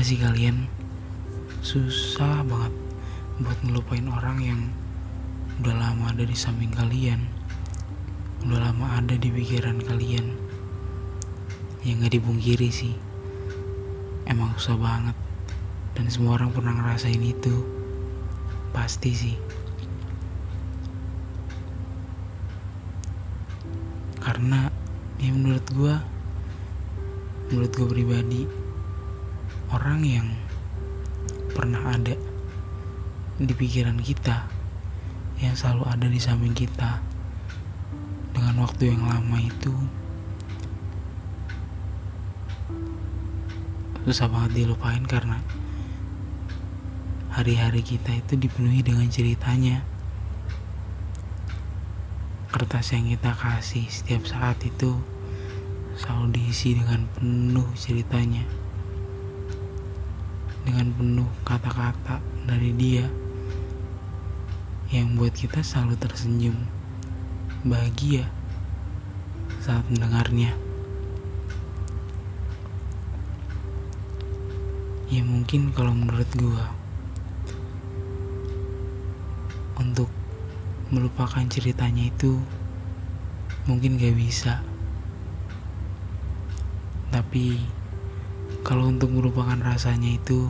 Gak sih kalian. Susah banget buat ngelupain orang yang udah lama ada di samping kalian, udah lama ada di pikiran kalian, yang gak dibungkiri sih, emang susah banget, dan semua orang pernah ngerasain itu, pasti sih. Karena ya menurut gue, menurut gue pribadi, orang yang pernah ada di pikiran kita yang selalu ada di samping kita dengan waktu yang lama itu susah banget dilupain karena hari-hari kita itu dipenuhi dengan ceritanya. Kertas yang kita kasih setiap saat itu selalu diisi dengan penuh ceritanya dengan penuh kata-kata dari dia yang buat kita selalu tersenyum bahagia saat mendengarnya. Ya mungkin kalau menurut gua untuk melupakan ceritanya itu mungkin gak bisa. Tapi kalau untuk melupakan rasanya itu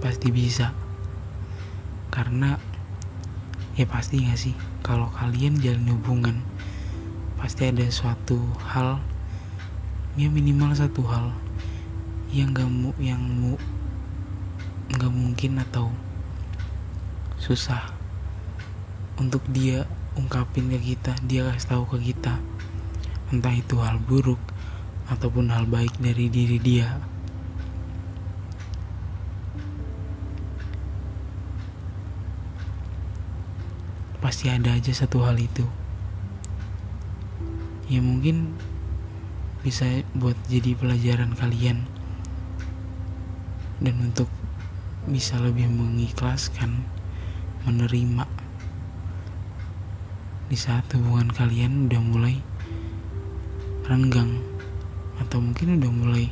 pasti bisa. Karena ya pasti gak sih? Kalau kalian jalan hubungan pasti ada suatu hal ya minimal satu hal yang gak mu yang mu nggak mungkin atau susah untuk dia ungkapin ke kita dia kasih tahu ke kita. Entah itu hal buruk ataupun hal baik dari diri dia. Pasti ada aja satu hal itu. Ya mungkin bisa buat jadi pelajaran kalian. Dan untuk bisa lebih mengikhlaskan menerima di saat hubungan kalian udah mulai renggang atau mungkin udah mulai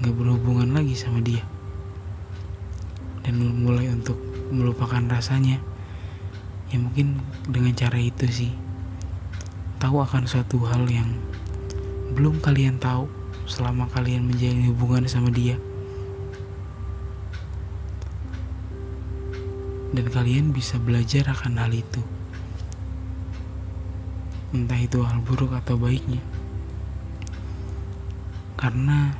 nggak berhubungan lagi sama dia. Dan mulai untuk melupakan rasanya ya mungkin dengan cara itu sih. Tahu akan suatu hal yang belum kalian tahu selama kalian menjalin hubungan sama dia. Dan kalian bisa belajar akan hal itu. Entah itu hal buruk atau baiknya. Karena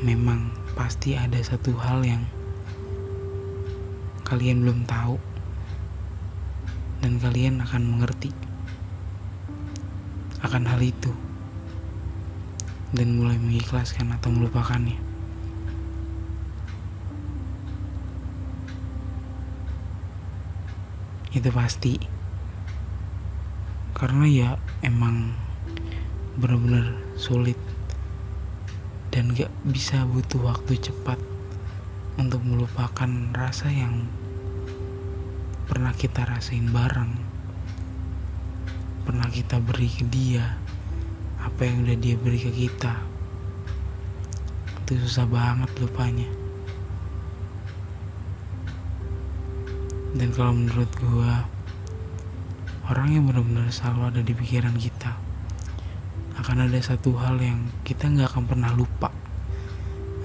memang pasti ada satu hal yang kalian belum tahu dan kalian akan mengerti akan hal itu dan mulai mengikhlaskan atau melupakannya. Itu pasti. Karena ya emang benar-benar sulit dan gak bisa butuh waktu cepat untuk melupakan rasa yang pernah kita rasain bareng. Pernah kita beri ke dia apa yang udah dia beri ke kita. Itu susah banget lupanya. Dan kalau menurut gua orang yang benar-benar selalu ada di pikiran kita akan ada satu hal yang kita nggak akan pernah lupa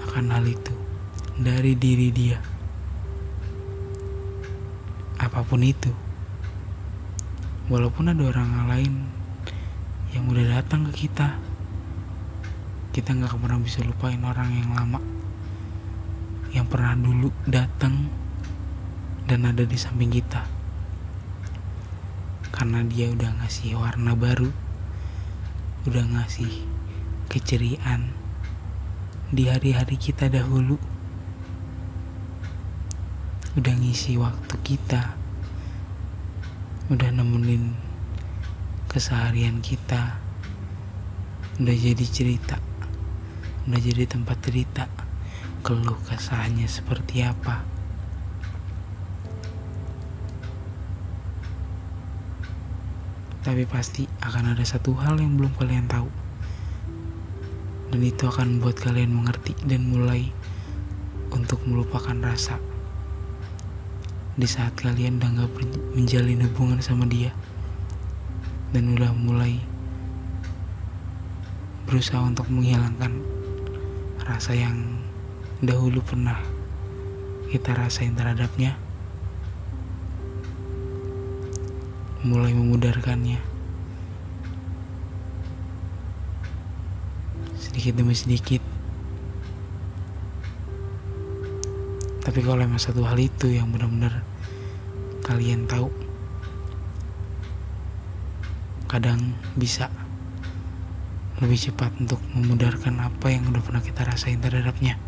akan hal itu. Dari diri dia apa pun itu. Walaupun ada orang lain yang udah datang ke kita kita nggak pernah bisa lupain orang yang lama yang pernah dulu datang dan ada di samping kita. Karena dia udah ngasih warna baru udah ngasih keceriaan di hari-hari kita dahulu udah ngisi waktu kita udah nemenin keseharian kita. Udah jadi cerita. Udah jadi tempat cerita. Keluh kesahnya seperti apa. Tapi pasti akan ada satu hal yang belum kalian tahu. Dan itu akan membuat kalian mengerti dan mulai untuk melupakan rasa di saat kalian udah gak menjalin hubungan sama dia dan udah mulai berusaha untuk menghilangkan rasa yang dahulu pernah kita rasain terhadapnya mulai memudarkannya. Sedikit demi sedikit tapi kalau emang satu hal itu yang benar-benar kalian tahu kadang bisa lebih cepat untuk memudarkan apa yang udah pernah kita rasain terhadapnya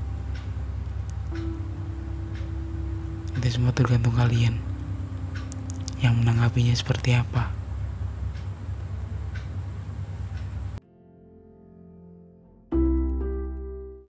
itu semua tergantung kalian yang menanggapinya seperti apa.